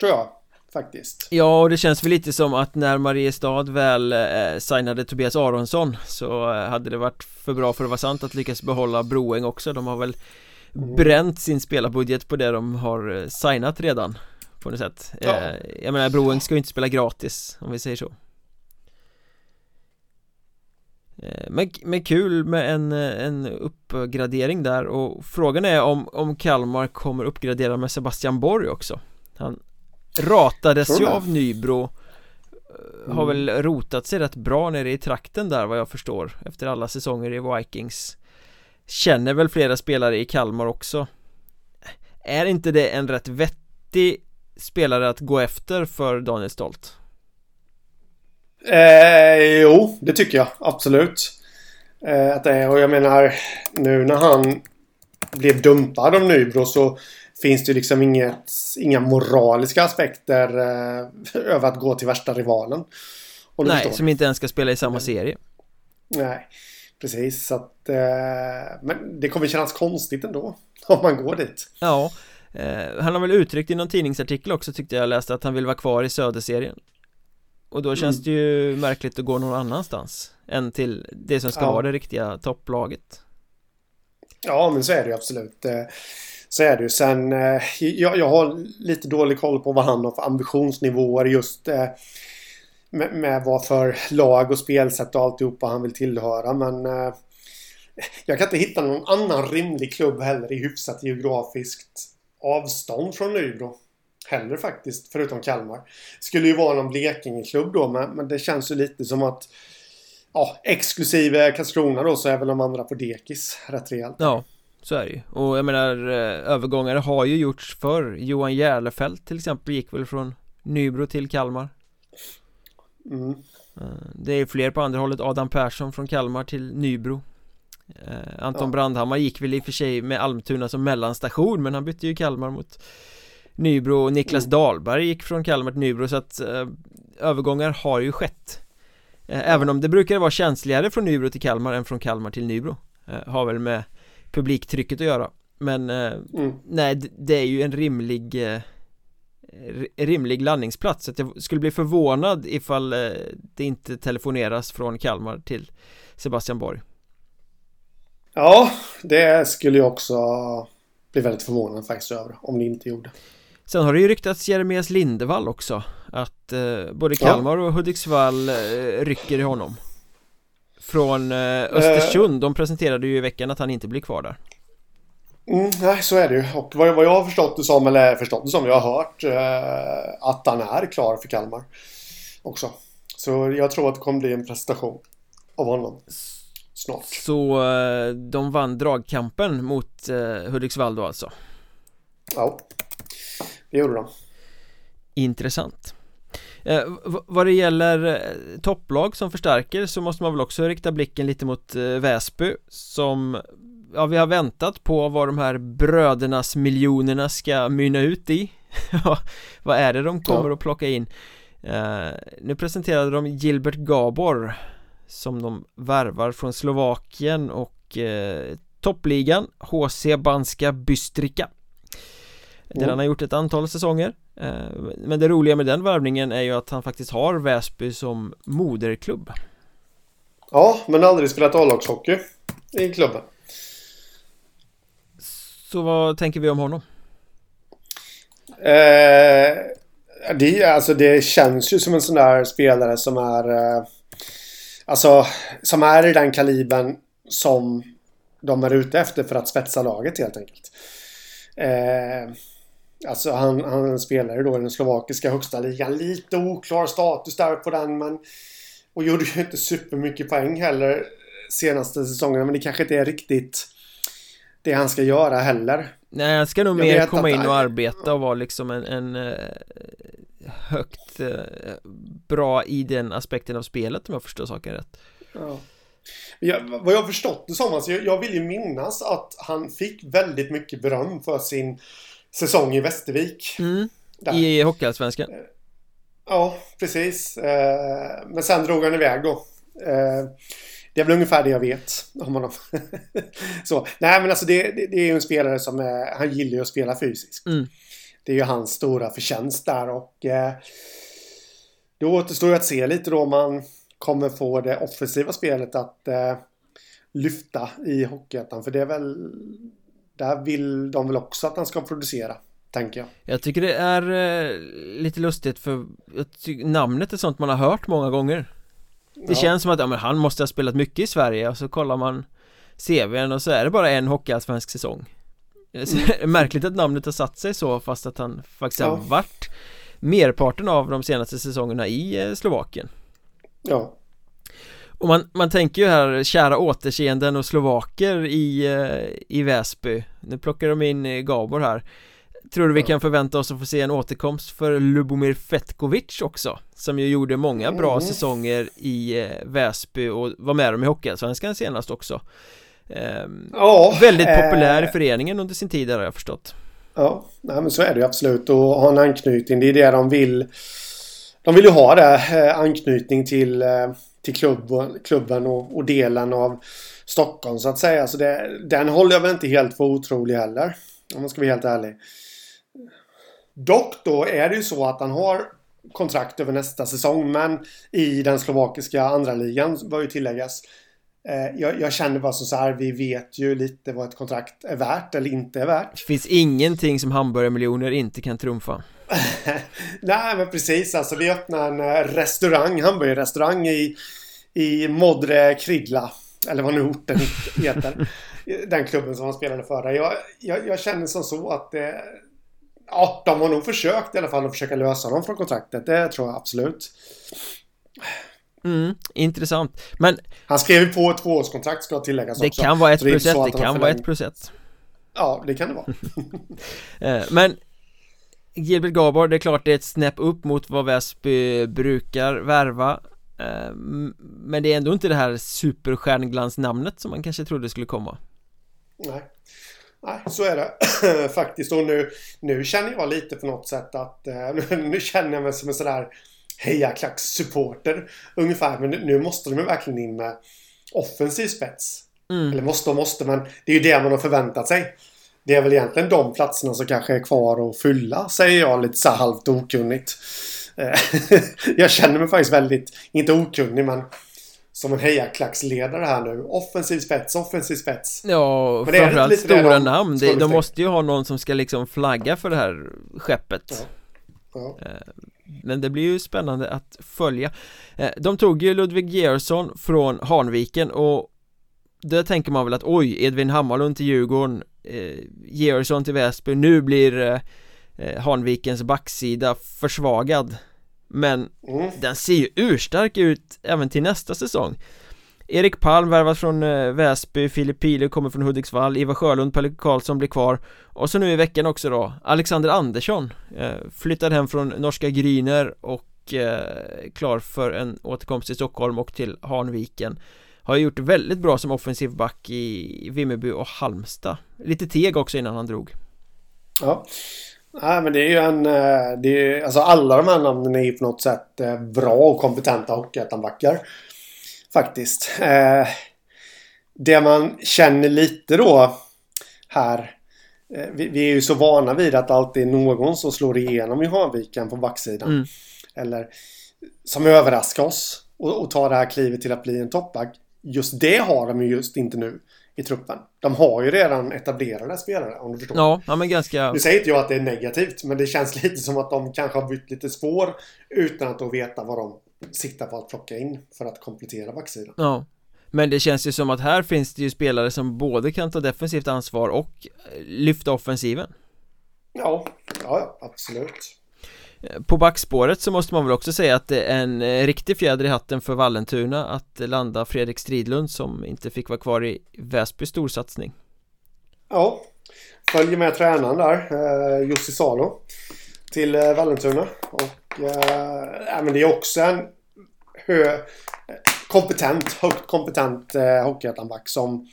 tror jag faktiskt. Ja, och det känns väl lite som att när Mariestad väl eh, signade Tobias Aronsson så eh, hade det varit för bra för att vara sant att lyckas behålla Broeng också. De har väl mm. bränt sin spelarbudget på det de har eh, signat redan På något sätt. Ja. Eh, jag menar Broeng ska ju inte spela gratis om vi säger så. Eh, men, men kul med en, en uppgradering där och frågan är om, om Kalmar kommer uppgradera med Sebastian Borg också. Han ratades ju av Nybro mm. Har väl rotat sig rätt bra nere i trakten där vad jag förstår Efter alla säsonger i Vikings Känner väl flera spelare i Kalmar också Är inte det en rätt vettig spelare att gå efter för Daniel Stolt? Eh, jo, det tycker jag absolut. Eh, att det är, och jag menar nu när han blev dumpad av Nybro så finns det liksom inget, inga moraliska aspekter eh, över att gå till värsta rivalen. Nej, som inte ens ska spela i samma serie. Nej, precis. Så att, eh, men det kommer kännas konstigt ändå om man går dit. Ja, eh, han har väl uttryckt i någon tidningsartikel också tyckte jag läste att han vill vara kvar i Söderserien. Och då känns mm. det ju märkligt att gå någon annanstans än till det som ska ja. vara det riktiga topplaget. Ja, men så är det ju absolut. Så är det ju. Sen, eh, jag, jag har lite dålig koll på vad han har för ambitionsnivåer just eh, med, med vad för lag och spelsätt och alltihopa han vill tillhöra. Men eh, jag kan inte hitta någon annan rimlig klubb heller i hyfsat geografiskt avstånd från Nybro. Heller faktiskt, förutom Kalmar. Skulle ju vara någon Blekinge-klubb då, men, men det känns ju lite som att ja, exklusive Karlskrona då så är väl de andra på dekis rätt rejält. Ja, så är det ju. Och jag menar eh, övergångare har ju gjorts för Johan Järlefelt till exempel gick väl från Nybro till Kalmar? Mm. Eh, det är fler på andra hållet. Adam Persson från Kalmar till Nybro. Eh, Anton ja. Brandhammar gick väl i och för sig med Almtuna som mellanstation men han bytte ju Kalmar mot Nybro. Och Niklas mm. Dahlberg gick från Kalmar till Nybro så att övergångar har ju skett. Även om det brukar vara känsligare från Nybro till Kalmar än från Kalmar till Nybro Har väl med publiktrycket att göra. Men eh, mm. nej, det är ju en rimlig eh, rimlig landningsplats. Så att jag skulle bli förvånad ifall eh, det inte telefoneras från Kalmar till Sebastian Borg. Ja, det skulle jag också bli väldigt förvånad faktiskt över om ni inte gjorde. Sen har det ju ryktats Jeremias Lindevall också Att eh, både Kalmar och Hudiksvall eh, rycker i honom från eh, Östersund, de presenterade ju i veckan att han inte blir kvar där mm, Nej, så är det ju. Och vad, jag har förstått det som, eller förstått det som, jag har hört eh, att han är klar för Kalmar också. Så jag tror att det kommer bli en prestation av honom snart. Så eh, de vann dragkampen mot eh, Hudiksvall då alltså? Ja, det gjorde de. Intressant. Eh, vad det gäller eh, topplag som förstärker så måste man väl också rikta blicken lite mot eh, Väsby som Ja vi har väntat på vad de här brödernas miljonerna ska mynna ut i Vad är det de kommer ja. att plocka in? Eh, nu presenterade de Gilbert Gabor Som de värvar från Slovakien och eh, toppligan HC Banska Bystrika Där mm. han har gjort ett antal säsonger men det roliga med den värvningen är ju att han faktiskt har Väsby som moderklubb. Ja, men aldrig spelat A-lagshockey i klubben. Så vad tänker vi om honom? Eh, det, alltså det känns ju som en sån där spelare som är eh, Alltså Som är i den kalibern Som De är ute efter för att spetsa laget helt enkelt. Eh, Alltså han, han spelade då i den slovakiska högsta ligan. Lite oklar status där på den men... Och gjorde ju inte supermycket poäng heller senaste säsongerna. Men det kanske inte är riktigt det han ska göra heller. Nej, han ska nog jag mer komma in och arbeta och vara liksom en, en uh, högt uh, bra i den aspekten av spelet om jag förstår saken rätt. Ja. Jag, vad jag förstått det som, alltså jag, jag vill ju minnas att han fick väldigt mycket beröm för sin säsong i Västervik. Mm. I Hockeyallsvenskan. Eh, ja, precis. Eh, men sen drog han iväg då. Eh, det är väl ungefär det jag vet om honom. så, nej men alltså det, det, det är ju en spelare som är, han gillar ju att spela fysiskt. Mm. Det är ju hans stora förtjänst där och eh, då återstår ju att se lite då om man kommer få det offensiva spelet att eh, lyfta i Hockeyettan. För det är väl där vill de väl också att han ska producera, Tänker jag. Jag tycker det är eh, lite lustigt för namnet är sånt man har hört många gånger. Det ja. känns som att ja, men han måste ha spelat mycket i Sverige och så kollar man CVn och så är det bara en hockeyallsvensk säsong. Mm. Märkligt att namnet har satt sig så fast att han faktiskt ja. har varit merparten av de senaste säsongerna i eh, Slovakien. Ja. Och man, man tänker ju här kära återseenden och slovaker i, eh, i Väsby. Nu plockar de in eh, Gabor här. Tror du vi kan förvänta oss att få se en återkomst för Lubomir Fetkovic också? Som ju gjorde många bra mm. säsonger i eh, Väsby och var med dem i Hockeyallsvenskan senast också. Ja Väldigt populär i föreningen under sin tid där har jag förstått. Ja, nej men så är det ju absolut. Och ha en anknytning, det är det de vill. De vill ju ha det, anknytning till till klubben, klubben och, och, delen av Stockholm så att säga. Så det, den håller jag väl inte helt för otrolig heller. Om man ska vara helt ärlig. Dock då är det ju så att han har kontrakt över nästa säsong men i den slovakiska andra ligan bör ju tilläggas. Eh, jag, jag, känner bara så här, vi vet ju lite vad ett kontrakt är värt eller inte är värt. Det finns ingenting som hamburgermiljoner inte kan trumfa. Nej men precis alltså vi öppnar en eh, restaurang, hamburgerrestaurang i, i Modre Kridla. Eller vad nu orten heter. Den klubben som han spelade förra. Jag, jag, jag känner som så att det... Ja, de har nog försökt i alla fall att försöka lösa dem från kontraktet. Det tror jag absolut. Mm, intressant. Men... Han skrev ju på ett tvåårskontrakt ska tilläggas det också. Kan vara ett plus ett, det kan vara ett plus ett. Ja, det kan det vara. Eh, men Gilbert Gabor, det är klart det är ett snäpp upp mot vad Väsby brukar värva eh, Men det är ändå inte det här superstjärnglansnamnet som man kanske trodde skulle komma. Nej. Nej, så är det. Faktiskt och nu, nu känner jag lite på något sätt att eh, nu känner jag mig som en sådär hejaklackssupporter ungefär men nu måste de verkligen in med offensiv spets. Mm. Eller måste och måste men det är ju det man har förväntat sig det är väl egentligen de platserna som kanske är kvar att fylla, säger jag lite så halvt okunnigt. Eh, jag känner mig faktiskt väldigt, inte okunnig men som en hejaklacksledare här nu. Offensiv spets, offensiv spets. Ja, men framförallt stora de namn. De, de måste ju ha någon som ska liksom flagga för det här skeppet. Ja. Ja. Eh, men det blir ju spännande att följa. Eh, de tog ju Ludvig Georgsson från Hanviken och där tänker man väl att oj, Edvin Hammarlund till Djurgården eh, Georgsson till Väsby, nu blir eh, eh, Hanvikens backsida försvagad. Men mm. den ser ju urstark ut även till nästa säsong. Erik Palm värvat från eh, Väsby, Filip Pile kommer från Hudiksvall, Ivar Sjölund, Pelle Karlsson blir kvar. Och så nu i veckan också då, Alexander Andersson eh, Flyttad hem från norska Gryner och eh, klar för en återkomst till Stockholm och till Hanviken har gjort väldigt bra som offensiv back i Vimmerby och Halmstad. Lite teg också innan han drog. Ja. Nej men det är ju en eh, det är, Alltså alla de här namnen är ju på något sätt eh, bra och kompetenta hockeyettanbackar Faktiskt. Eh, Det man känner lite då Här vi, är ju så vana vid att alltid är någon som slår igenom i Hanviken på backsidan. Mm. Eller Som överraskar oss och, och tar det här klivet till att bli en toppback just det har de ju just inte nu i truppen. De har ju redan etablerade spelare om du förstår. Ja, ja men ganska... Nu säger inte jag att det är negativt men det känns lite som att de kanske har bytt lite spår utan att då veta vad de siktar på att plocka in för att komplettera backsidan. Ja. Men det känns ju som att här finns det ju spelare som både kan ta defensivt ansvar och lyfta offensiven. Ja, ja absolut. På backspåret så måste man väl också säga att det är en eh, riktig fjäder i hatten för Vallentuna att landa Fredrik Stridlund som inte fick vara kvar i Väsby storsatsning. Ja, följer med tränaren där, eh, Jussi Salo till eh, Vallentuna och eh, men det är också en hö, kompetent, högt kompetent eh, hockeyettanback som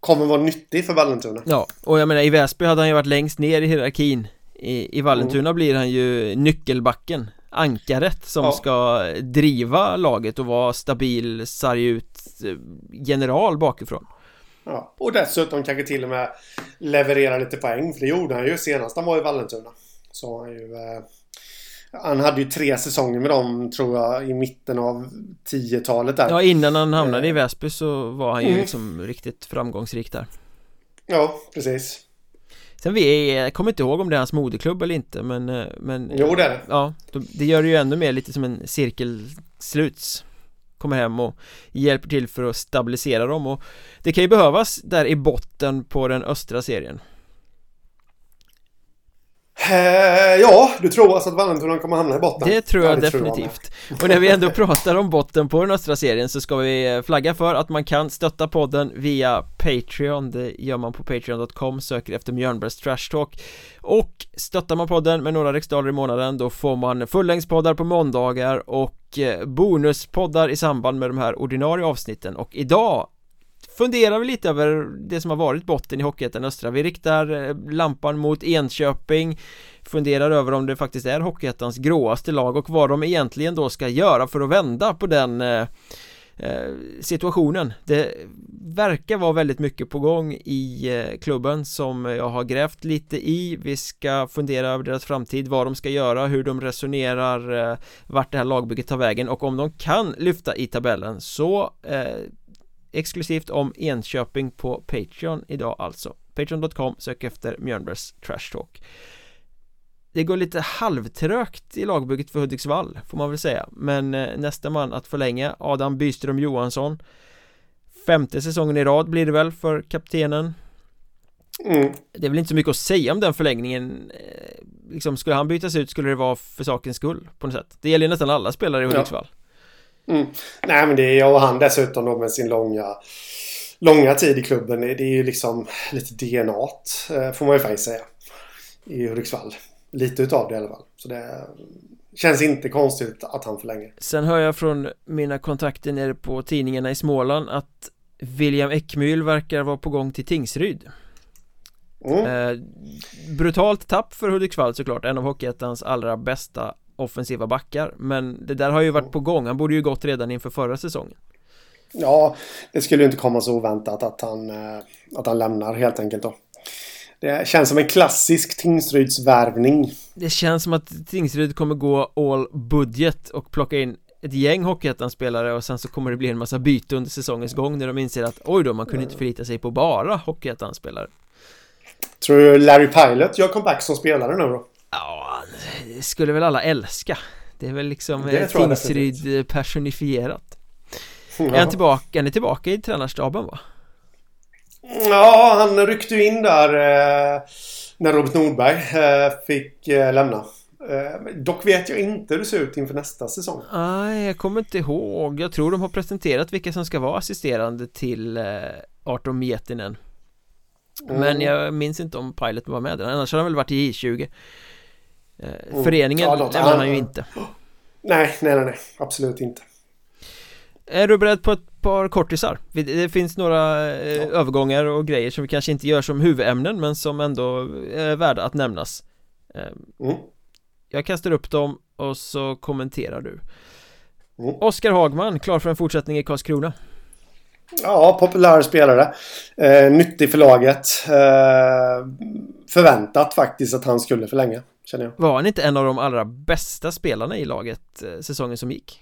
kommer vara nyttig för Vallentuna. Ja, och jag menar i Väsby hade han ju varit längst ner i hierarkin i, i Vallentuna mm. blir han ju nyckelbacken Ankaret som ja. ska driva laget och vara stabil, sarg ut eh, general bakifrån Ja, och dessutom kanske till och med leverera lite poäng för det gjorde han ju senast han var i Vallentuna Så han ju eh, Han hade ju tre säsonger med dem tror jag i mitten av 10-talet där Ja innan han hamnade i eh. Väsby så var han ju mm. liksom riktigt framgångsrik där Ja, precis Sen vi jag kommer inte ihåg om det är hans moderklubb eller inte men, eh, men Jo det är det. Ja, det gör det ju ännu mer lite som en cirkelsluts Kommer hem och hjälper till för att stabilisera dem och Det kan ju behövas där i botten på den östra serien ja, du tror alltså att Vallentuna kommer hamna i botten? Det tror jag ja, det definitivt tror jag Och när vi ändå pratar om botten på den östra serien så ska vi eh, flagga för att man kan stötta podden via Patreon. Det gör man på patreon.com, söker efter Mjörnbergs Trash Talk. Och stöttar man podden med några riksdaler i månaden då får man fullängdspoddar på måndagar och eh, bonuspoddar i samband med de här ordinarie avsnitten. Och idag funderar vi lite över det som har varit botten i Hockeyettan Östra. Vi riktar eh, lampan mot Enköping Funderar över om det faktiskt är Hockeyettans gråaste lag och vad de egentligen då ska göra för att vända på den eh, eh situationen. Det verkar vara väldigt mycket på gång i eh, klubben som jag har grävt lite i. Vi ska fundera över deras framtid, vad de ska göra, hur de resonerar, vart det här lagbygget tar vägen och om de kan lyfta i tabellen så exklusivt om Enköping på Patreon idag alltså. Patreon.com, sök efter Mjörnbergs Trash Talk. Det går lite halvtrögt i lagbygget för Hudiksvall får man väl säga. Men eh, nästa man att förlänga Adam Byström Johansson. Femte säsongen i rad blir det väl för kaptenen. Mm. Det är väl inte så mycket att säga om den förlängningen eh, Liksom skulle han bytas ut skulle det vara för sakens skull på något sätt. Det gäller nästan alla spelare i Hudiksvall Mm. Nej men det är jag och han dessutom då med sin långa Långa tid i klubben. Det är ju liksom lite DNA eh, får man ju faktiskt säga. I Hudiksvall. Lite utav det i alla fall. Så det känns inte konstigt att han förlänger. Sen hör jag från mina kontakter nere på tidningarna i Småland att William Ekmyhl verkar vara på gång till Tingsryd Mm. eh, Brutalt tapp för Hudiksvall såklart, en av Hockeyettans allra bästa offensiva backar Men det där har ju varit på gång, han borde ju gått redan inför förra säsongen Ja, det skulle ju inte komma så oväntat att han, eh, att han lämnar helt enkelt då. Det känns som en klassisk Tingsrydsvärvning. Det känns som att Tingsryd kommer gå all budget och plocka in ett gäng Hockeyettan-spelare och sen så kommer det bli en massa byte under säsongens gång när de inser att oj då, man kunde inte förlita sig på bara Hockeyettan-spelare Tror du Larry Pilot gör comeback som spelare nu då? Ja, det skulle väl alla älska Det är väl liksom Det eh, Tingsryd eh, personifierat Är han tillbaka, är ni tillbaka i tränarstaben va? Ja, han ryckte ju in där eh, när Robert Nordberg eh, fick eh, lämna. Eh, dock vet jag inte hur det ser ut inför nästa säsong. Nej, jag kommer inte ihåg Jag tror de har presenterat vilka som ska vara assisterande till eh, Arton Mietinen Men Mm. jag minns inte om Pilot var med där, annars har han väl varit i I20 eh, Föreningen Ja, lämnar han ju inte Nej, nej, nej, nej. Absolut inte. Är du beredd på ett par kortisar? Det finns några eh, övergångar och grejer som vi kanske inte gör som huvudämnen men som ändå är värda att nämnas eh, Mm. Jag kastar upp dem och så kommenterar du Mm. Oskar Hagman, klar för en fortsättning i Karlskrona Ja, populär spelare. Eh, nyttig för laget. Eh, förväntat faktiskt att han skulle förlänga, känner jag. Var han inte en av de allra bästa spelarna i laget eh, säsongen som gick?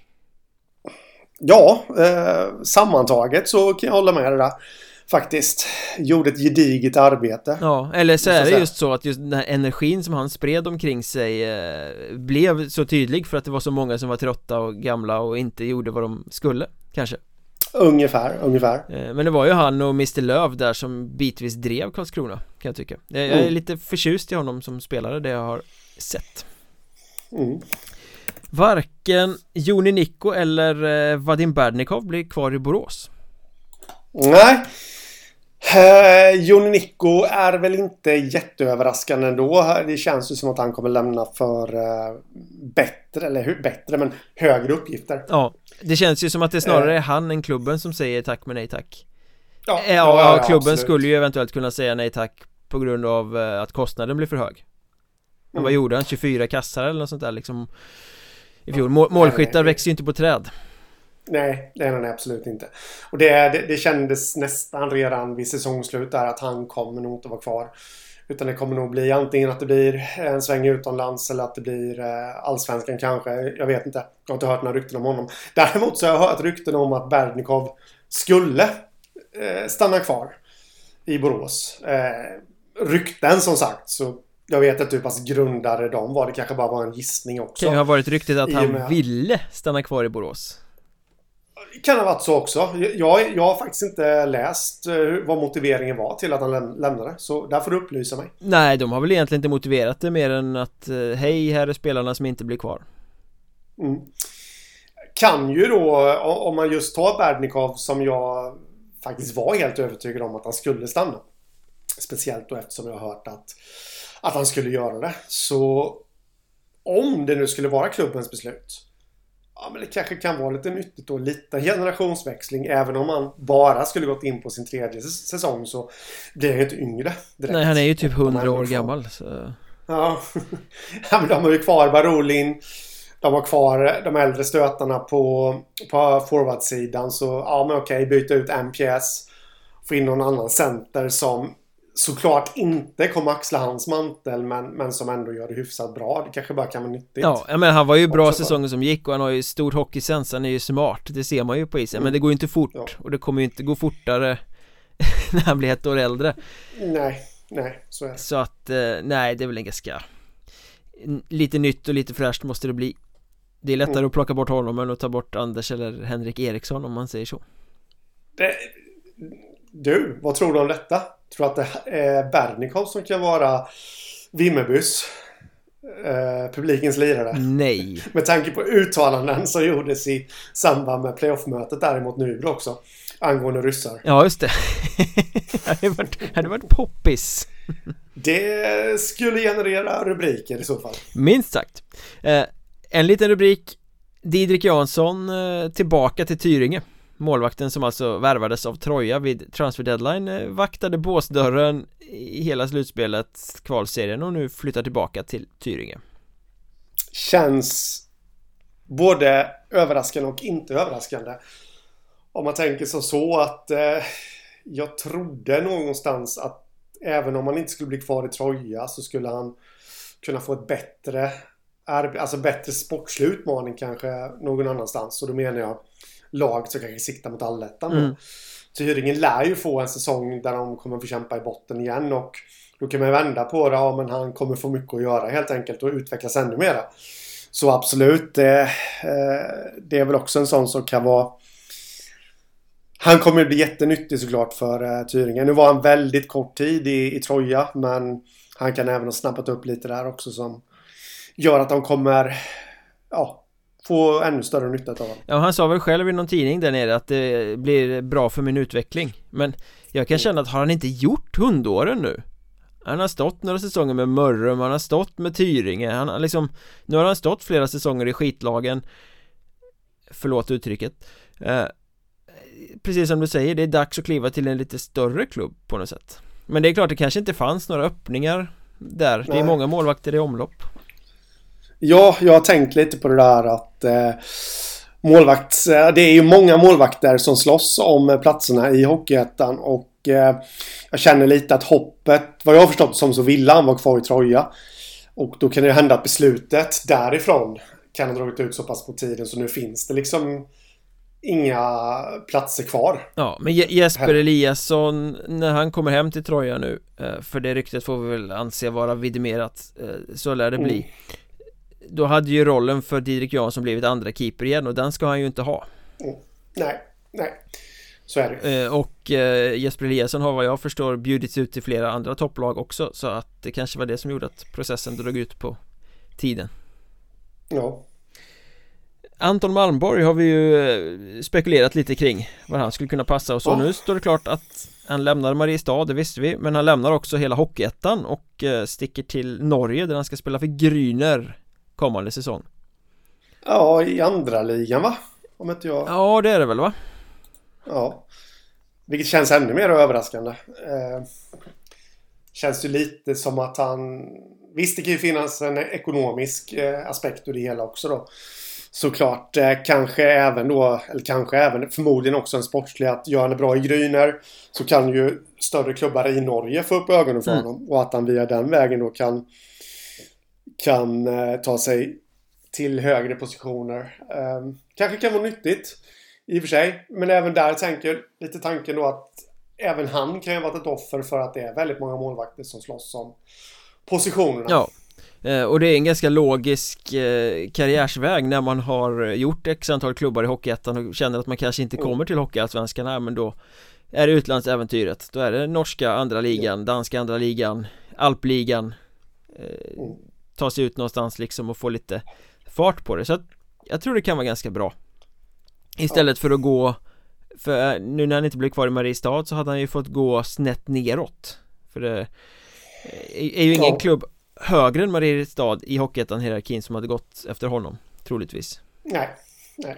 Ja, eh, sammantaget så kan jag hålla med det där. Faktiskt. Gjorde ett gediget arbete. Ja, eller så är det just så att just den här energin som han spred omkring sig eh, blev så tydlig för att det var så många som var trötta och gamla och inte gjorde vad de skulle, kanske Ungefär, ungefär. Eh, Men det var ju han och Mr Löv där som bitvis drev Karlskrona kan jag tycka Jag är Mm. lite förtjust i honom som spelare det jag har sett Mm. Varken Joni Nikko eller eh, Vadim Berdnikov blir kvar i Borås Nej. Eh, Jon Nico är väl inte jätteöverraskande ändå. Det känns ju som att han kommer lämna för eh, bättre, eller hur, bättre, men högre uppgifter. Ja, det känns ju som att det snarare är han än klubben som säger tack men nej tack Ja, Ja, ja, klubben absolut. skulle ju eventuellt kunna säga nej tack på grund av eh, att kostnaden blir för hög Men vad Mm. gjorde han? 24 kassar eller något sånt där liksom I fjol, Mål, målskyttar växer ju inte på träd Nej, det är han absolut inte. Och det, det, det kändes nästan redan vid säsongslut där att han kommer nog inte vara kvar. Utan det kommer nog bli antingen att det blir en sväng utomlands eller att det blir eh, allsvenskan kanske. Jag vet inte. Jag har inte hört några rykten om honom. Däremot så har jag hört rykten om att Berdnikov skulle eh, stanna kvar i Borås. Eh, rykten som sagt. Så jag vet inte hur pass grundade de var. Det kanske bara var en gissning också. Kan ju ha varit ryktet att han ville stanna kvar i Borås. Kan ha varit så också. Jag, jag har faktiskt inte läst eh, vad motiveringen var till att han läm- lämnade. Så där får du upplysa mig. Nej, de har väl egentligen inte motiverat det mer än att eh, hej, här är spelarna som inte blir kvar. Mm. Kan ju då, om man just tar Berdnikov som jag faktiskt var helt övertygad om att han skulle stanna. Speciellt då eftersom jag har hört att, att han skulle göra det. Så om det nu skulle vara klubbens beslut. Ja, men det kanske kan vara lite nyttigt då. Lite generationsväxling. Även om han bara skulle gått in på sin tredje säs- säsong så blir han ju inte yngre direkt. Nej, han är ju typ De 100 ändå år gammal. Så... Ja. ja, men de har ju kvar Barolin. De har kvar de äldre stötarna på, på forwardsidan. Så ja, men okej, byta ut pjäs. Få in någon annan center som såklart inte kommer axla hans mantel men, men som ändå gör det hyfsat bra. Det kanske bara kan vara nyttigt. Ja, menar, han var ju bra Också säsongen som gick och han har ju stor hockeysens, han är ju smart, det ser man ju på isen, men det går ju inte fort Ja. och det kommer ju inte gå fortare när han blir ett år äldre Nej, nej, så är det. Så att, eh, nej det är väl en ganska Lite nytt och lite fräscht måste det bli Det är lättare Mm. att plocka bort honom än att ta bort Anders eller Henrik Eriksson om man säger så det. Du, vad tror du om detta? Tror du att det är Bernikov som kan vara Vimmerbys eh, publikens lirare? Nej Med tanke på uttalanden som gjordes i samband med playoffmötet däremot Nybro också. Angående ryssar. Ja just det Det hade varit, hade varit poppis Det skulle generera rubriker i så fall. Minst sagt eh, En liten rubrik Didrik Jansson eh, tillbaka till Tyringe Målvakten som alltså värvades av Troja vid transfer deadline eh, vaktade båsdörren i hela slutspelet kvalserien och nu flyttar tillbaka till Tyringe Känns både överraskande och inte överraskande. Om man tänker som så att eh, jag trodde någonstans att även om han inte skulle bli kvar i Troja så skulle han kunna få ett bättre alltså bättre sportslig utmaning kanske någon annanstans. Och då menar jag lag som kanske siktar mot allettan. Mm. Tyringen lär ju få en säsong där de kommer få kämpa i botten igen och då kan man vända på det. Ja, men han kommer få mycket att göra helt enkelt och utvecklas ännu mera. Så absolut, det, eh, det är väl också en sån som kan vara han kommer bli jättenyttig såklart för uh, Tyringen. Nu var han väldigt kort tid i, i Troja men han kan även ha snappat upp lite där också som gör att de kommer ja, få ännu större nytta av honom. Ja, han sa väl själv i någon tidning där nere att det blir bra för min utveckling Men jag kan känna att har han inte gjort hundåren nu? Han har stått några säsonger med Mörrum, han har stått med Tyringe, han har liksom Nu har han stått flera säsonger i skitlagen Förlåt uttrycket eh, Precis som du säger, det är dags att kliva till en lite större klubb på något sätt Men det är klart, det kanske inte fanns några öppningar där Det är Nej. många målvakter i omlopp Ja, jag har tänkt lite på det där att eh, målvakts... eh, Det är ju många målvakter som slåss om eh, platserna i Hockeyettan och eh, jag känner lite att hoppet, vad jag har förstått som så ville han vara kvar i Troja. Och då kan det hända att beslutet därifrån kan ha dragit ut så pass på tiden så nu finns det liksom inga platser kvar. Ja, men Je- Jesper. Eliasson, när han kommer hem till Troja nu eh, För det ryktet får vi väl anse vara vidimerat Så lär det bli Mm. Då hade ju rollen för Didrik Jansson blivit andra keeper igen och den ska han ju inte ha Nej, nej. Så är det. Eh, Och eh, Jesper Eliasson har vad jag förstår bjudits ut till flera andra topplag också Så att det kanske var det som gjorde att processen drog ut på tiden Ja. Anton Malmborg har vi ju eh, spekulerat lite kring Var han skulle kunna passa och så Ja. nu står det klart att Han lämnar Mariestad, det visste vi Men han lämnar också hela Hockeyettan och sticker till Norge där han ska spela för Gryner Kommande säsong ja, i andra ligan va? Om inte jag... Ja det är det väl va? Ja. Vilket känns ännu mer överraskande. Eh, känns ju lite som att han... Visst, det kan ju finnas en ekonomisk eh, aspekt ur det hela också då. Såklart. Eh, kanske även då, eller kanske även, förmodligen också en sportslig att gör han det bra i Gryner så kan ju större klubbar i Norge få upp ögonen för Mm. honom. Och att han via den vägen då kan, kan eh, ta sig till högre positioner. Eh, kanske kan vara nyttigt. I och för sig. Men även där tänker lite tanken då att även han kan ju ha varit ett offer för att det är väldigt många målvakter som slåss om positionerna. Ja, eh, och det är en ganska logisk eh, karriärsväg när man har gjort x antal klubbar i Hockeyettan och känner att man kanske inte kommer till Hockeyallsvenskan här men då är det utlandsäventyret Då är det norska andra ligan, danska andra ligan, alpligan mm. Ta sig ut någonstans liksom och få lite fart på det. Så att jag tror det kan vara ganska bra. Istället för att gå För nu när han inte blev kvar i Mariestad så hade han ju fått gå snett neråt. För det är ju ingen ja. klubb högre än Mariestad i Hockeyettan-hierarkin som hade gått efter honom Troligtvis. Nej, nej.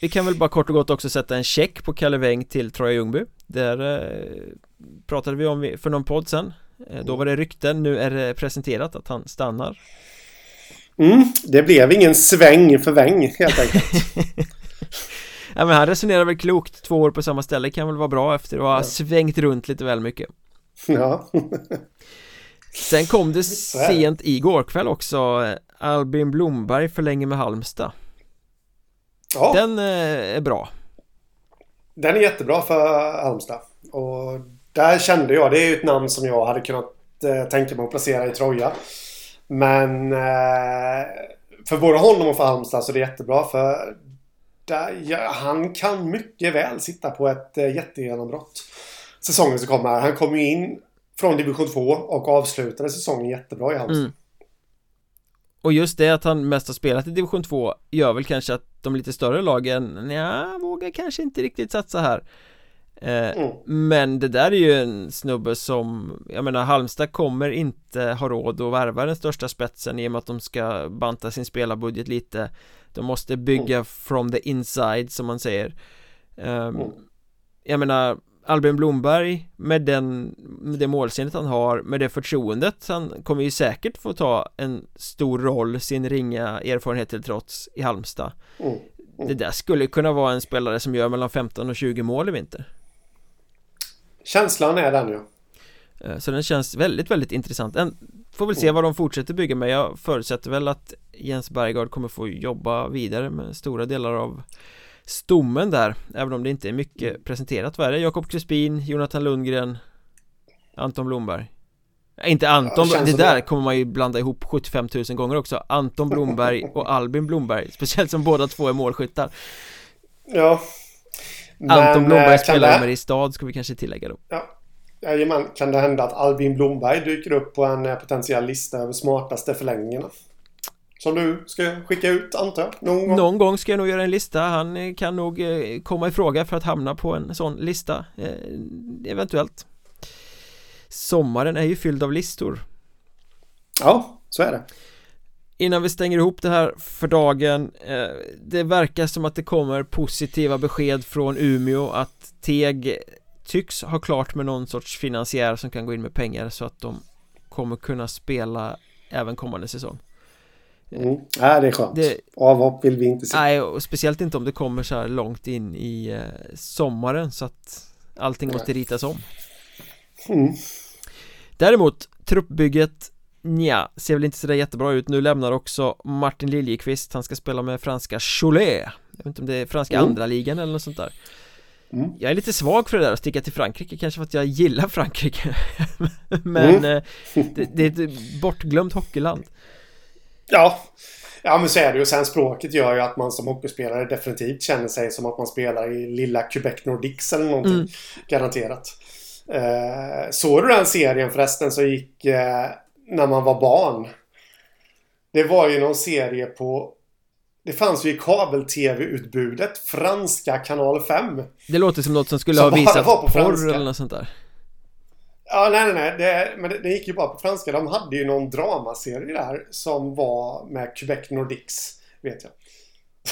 Vi kan väl bara kort och gott också sätta en check på Kalle Weng till Troja Ljungby. Där eh, pratade vi om för någon podd sen. eh, Då var det rykten, nu är det presenterat att han stannar. Mm, det blev ingen sväng för Weng helt enkelt. Ja men han resonerar väl klokt, två år på samma ställe kan väl vara bra efter att ha ja. svängt runt lite väl mycket. Ja. Sen kom det sent igår kväll också Albin Blomberg förlänger med Halmstad. Ja. Den eh, är bra. Den är jättebra för Halmstad. Och där kände jag, det är ju ett namn som jag hade kunnat eh, tänka mig att placera i Troja Men eh, för både honom och för Halmstad så är det jättebra för där, ja, han kan mycket väl sitta på ett eh, jättegenombrott säsongen som kommer. Han kom ju in från division 2 och avslutade säsongen jättebra i Halmstad. Mm. Och just det att han mest har spelat i division 2 gör väl kanske att de lite större lagen, ja, vågar kanske inte riktigt satsa här mm. Men det där är ju en snubbe som, jag menar Halmstad kommer inte ha råd att värva den största spetsen i och med att de ska banta sin spelarbudget lite De måste bygga mm. from the inside som man säger um, mm. Jag menar Albin Blomberg med den med det målseendet han har med det förtroendet han kommer ju säkert få ta en stor roll sin ringa erfarenhet till trots i Halmstad mm. Mm. Det där skulle kunna vara en spelare som gör mellan 15 och 20 mål i vinter Känslan är den ju. Eh, Så den känns väldigt, väldigt intressant. En, Får väl se mm. vad de fortsätter bygga med. Jag förutsätter väl att Jens Bergard kommer få jobba vidare med stora delar av stommen där Även om det inte är mycket presenterat. Vad är det? Jakob Crespin, Jonathan Lundgren Anton Blomberg. Inte Anton, ja, det, det där kommer man ju blanda ihop 75 000 gånger också. Anton Blomberg och Albin Blomberg Speciellt som båda två är målskyttar. Ja Anton Blomberg eh, spelar det... i Mariestad ska vi kanske tillägga då Ja Jajamän, kan det hända att Albin Blomberg dyker upp på en eh, potentiell lista över smartaste förlängningarna? Som du ska skicka ut antar jag? Någon gång? Någon gång ska jag nog göra en lista Han eh, kan nog komma i fråga för att hamna på en sån lista Eventuellt Sommaren är ju fylld av listor Ja, så är det Innan vi stänger ihop det här för dagen Det verkar som att det kommer positiva besked från Umeå att Teg tycks ha klart med någon sorts finansiär som kan gå in med pengar så att de kommer kunna spela även kommande säsong Mm. Ja, det är skönt. Det, Avhopp vill vi inte se. Nej, och speciellt inte om det kommer så här långt in i eh, sommaren så att allting måste ritas om. Mm. Däremot, truppbygget Nja, ser väl inte sådär jättebra ut. Nu lämnar också Martin Liljekvist, han ska spela med franska Cholet Jag vet inte om det är franska mm. andra ligan eller något sånt där mm. Jag är lite svag för det där att sticka till Frankrike, kanske för att jag gillar Frankrike Men mm. Eh, det, det, är ett bortglömt hockeyland Ja. Ja men så är det ju. Sen språket gör ju att man som hockeyspelare definitivt känner sig som att man spelar i lilla Quebec Nordics eller någonting. Mm. Garanterat. Eh, såg du den serien förresten så gick eh, när man var barn? Det var ju någon serie på det fanns ju i kabel-tv-utbudet Franska kanal 5 Det låter som något som skulle som ha visat porr eller något sånt där Ja, nej, nej, nej. Det, men det, det, gick ju bara på franska. De hade ju någon dramaserie där som var med Quebec Nordics, vet jag.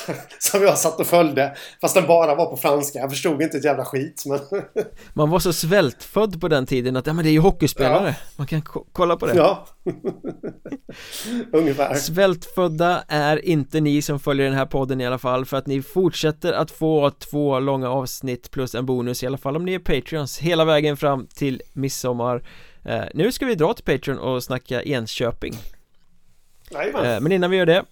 som jag satt och följde. Fast den bara var på franska. Jag förstod inte ett jävla skit, men... Man var så svältfödd på den tiden att, ja men det är ju hockeyspelare. Ja. Man kan kolla på det. Ja. Ungefär. Svältfödda är inte ni som följer den här podden i alla fall, för att ni fortsätter att få två långa avsnitt plus en bonus i alla fall om ni är Patreons hela vägen fram till midsommar. Eh, nu ska vi dra till Patreon och snacka Enköping. Eh, men innan vi gör det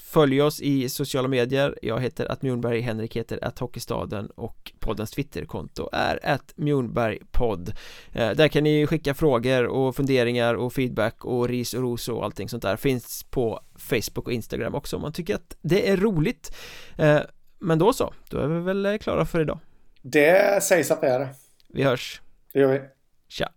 Följ oss i sociala medier. Jag heter att Mjornberg, Henrik heter att Hockeystaden och poddens Twitterkonto är att Mjornbergpodd eh, Där kan ni skicka frågor och funderingar och feedback och ris och ros och allting sånt där. Finns på Facebook och Instagram också om man tycker att det är roligt. Eh, Men då så, då är vi väl klara för idag. Det sägs att det är det. Vi hörs. Det gör vi. Tja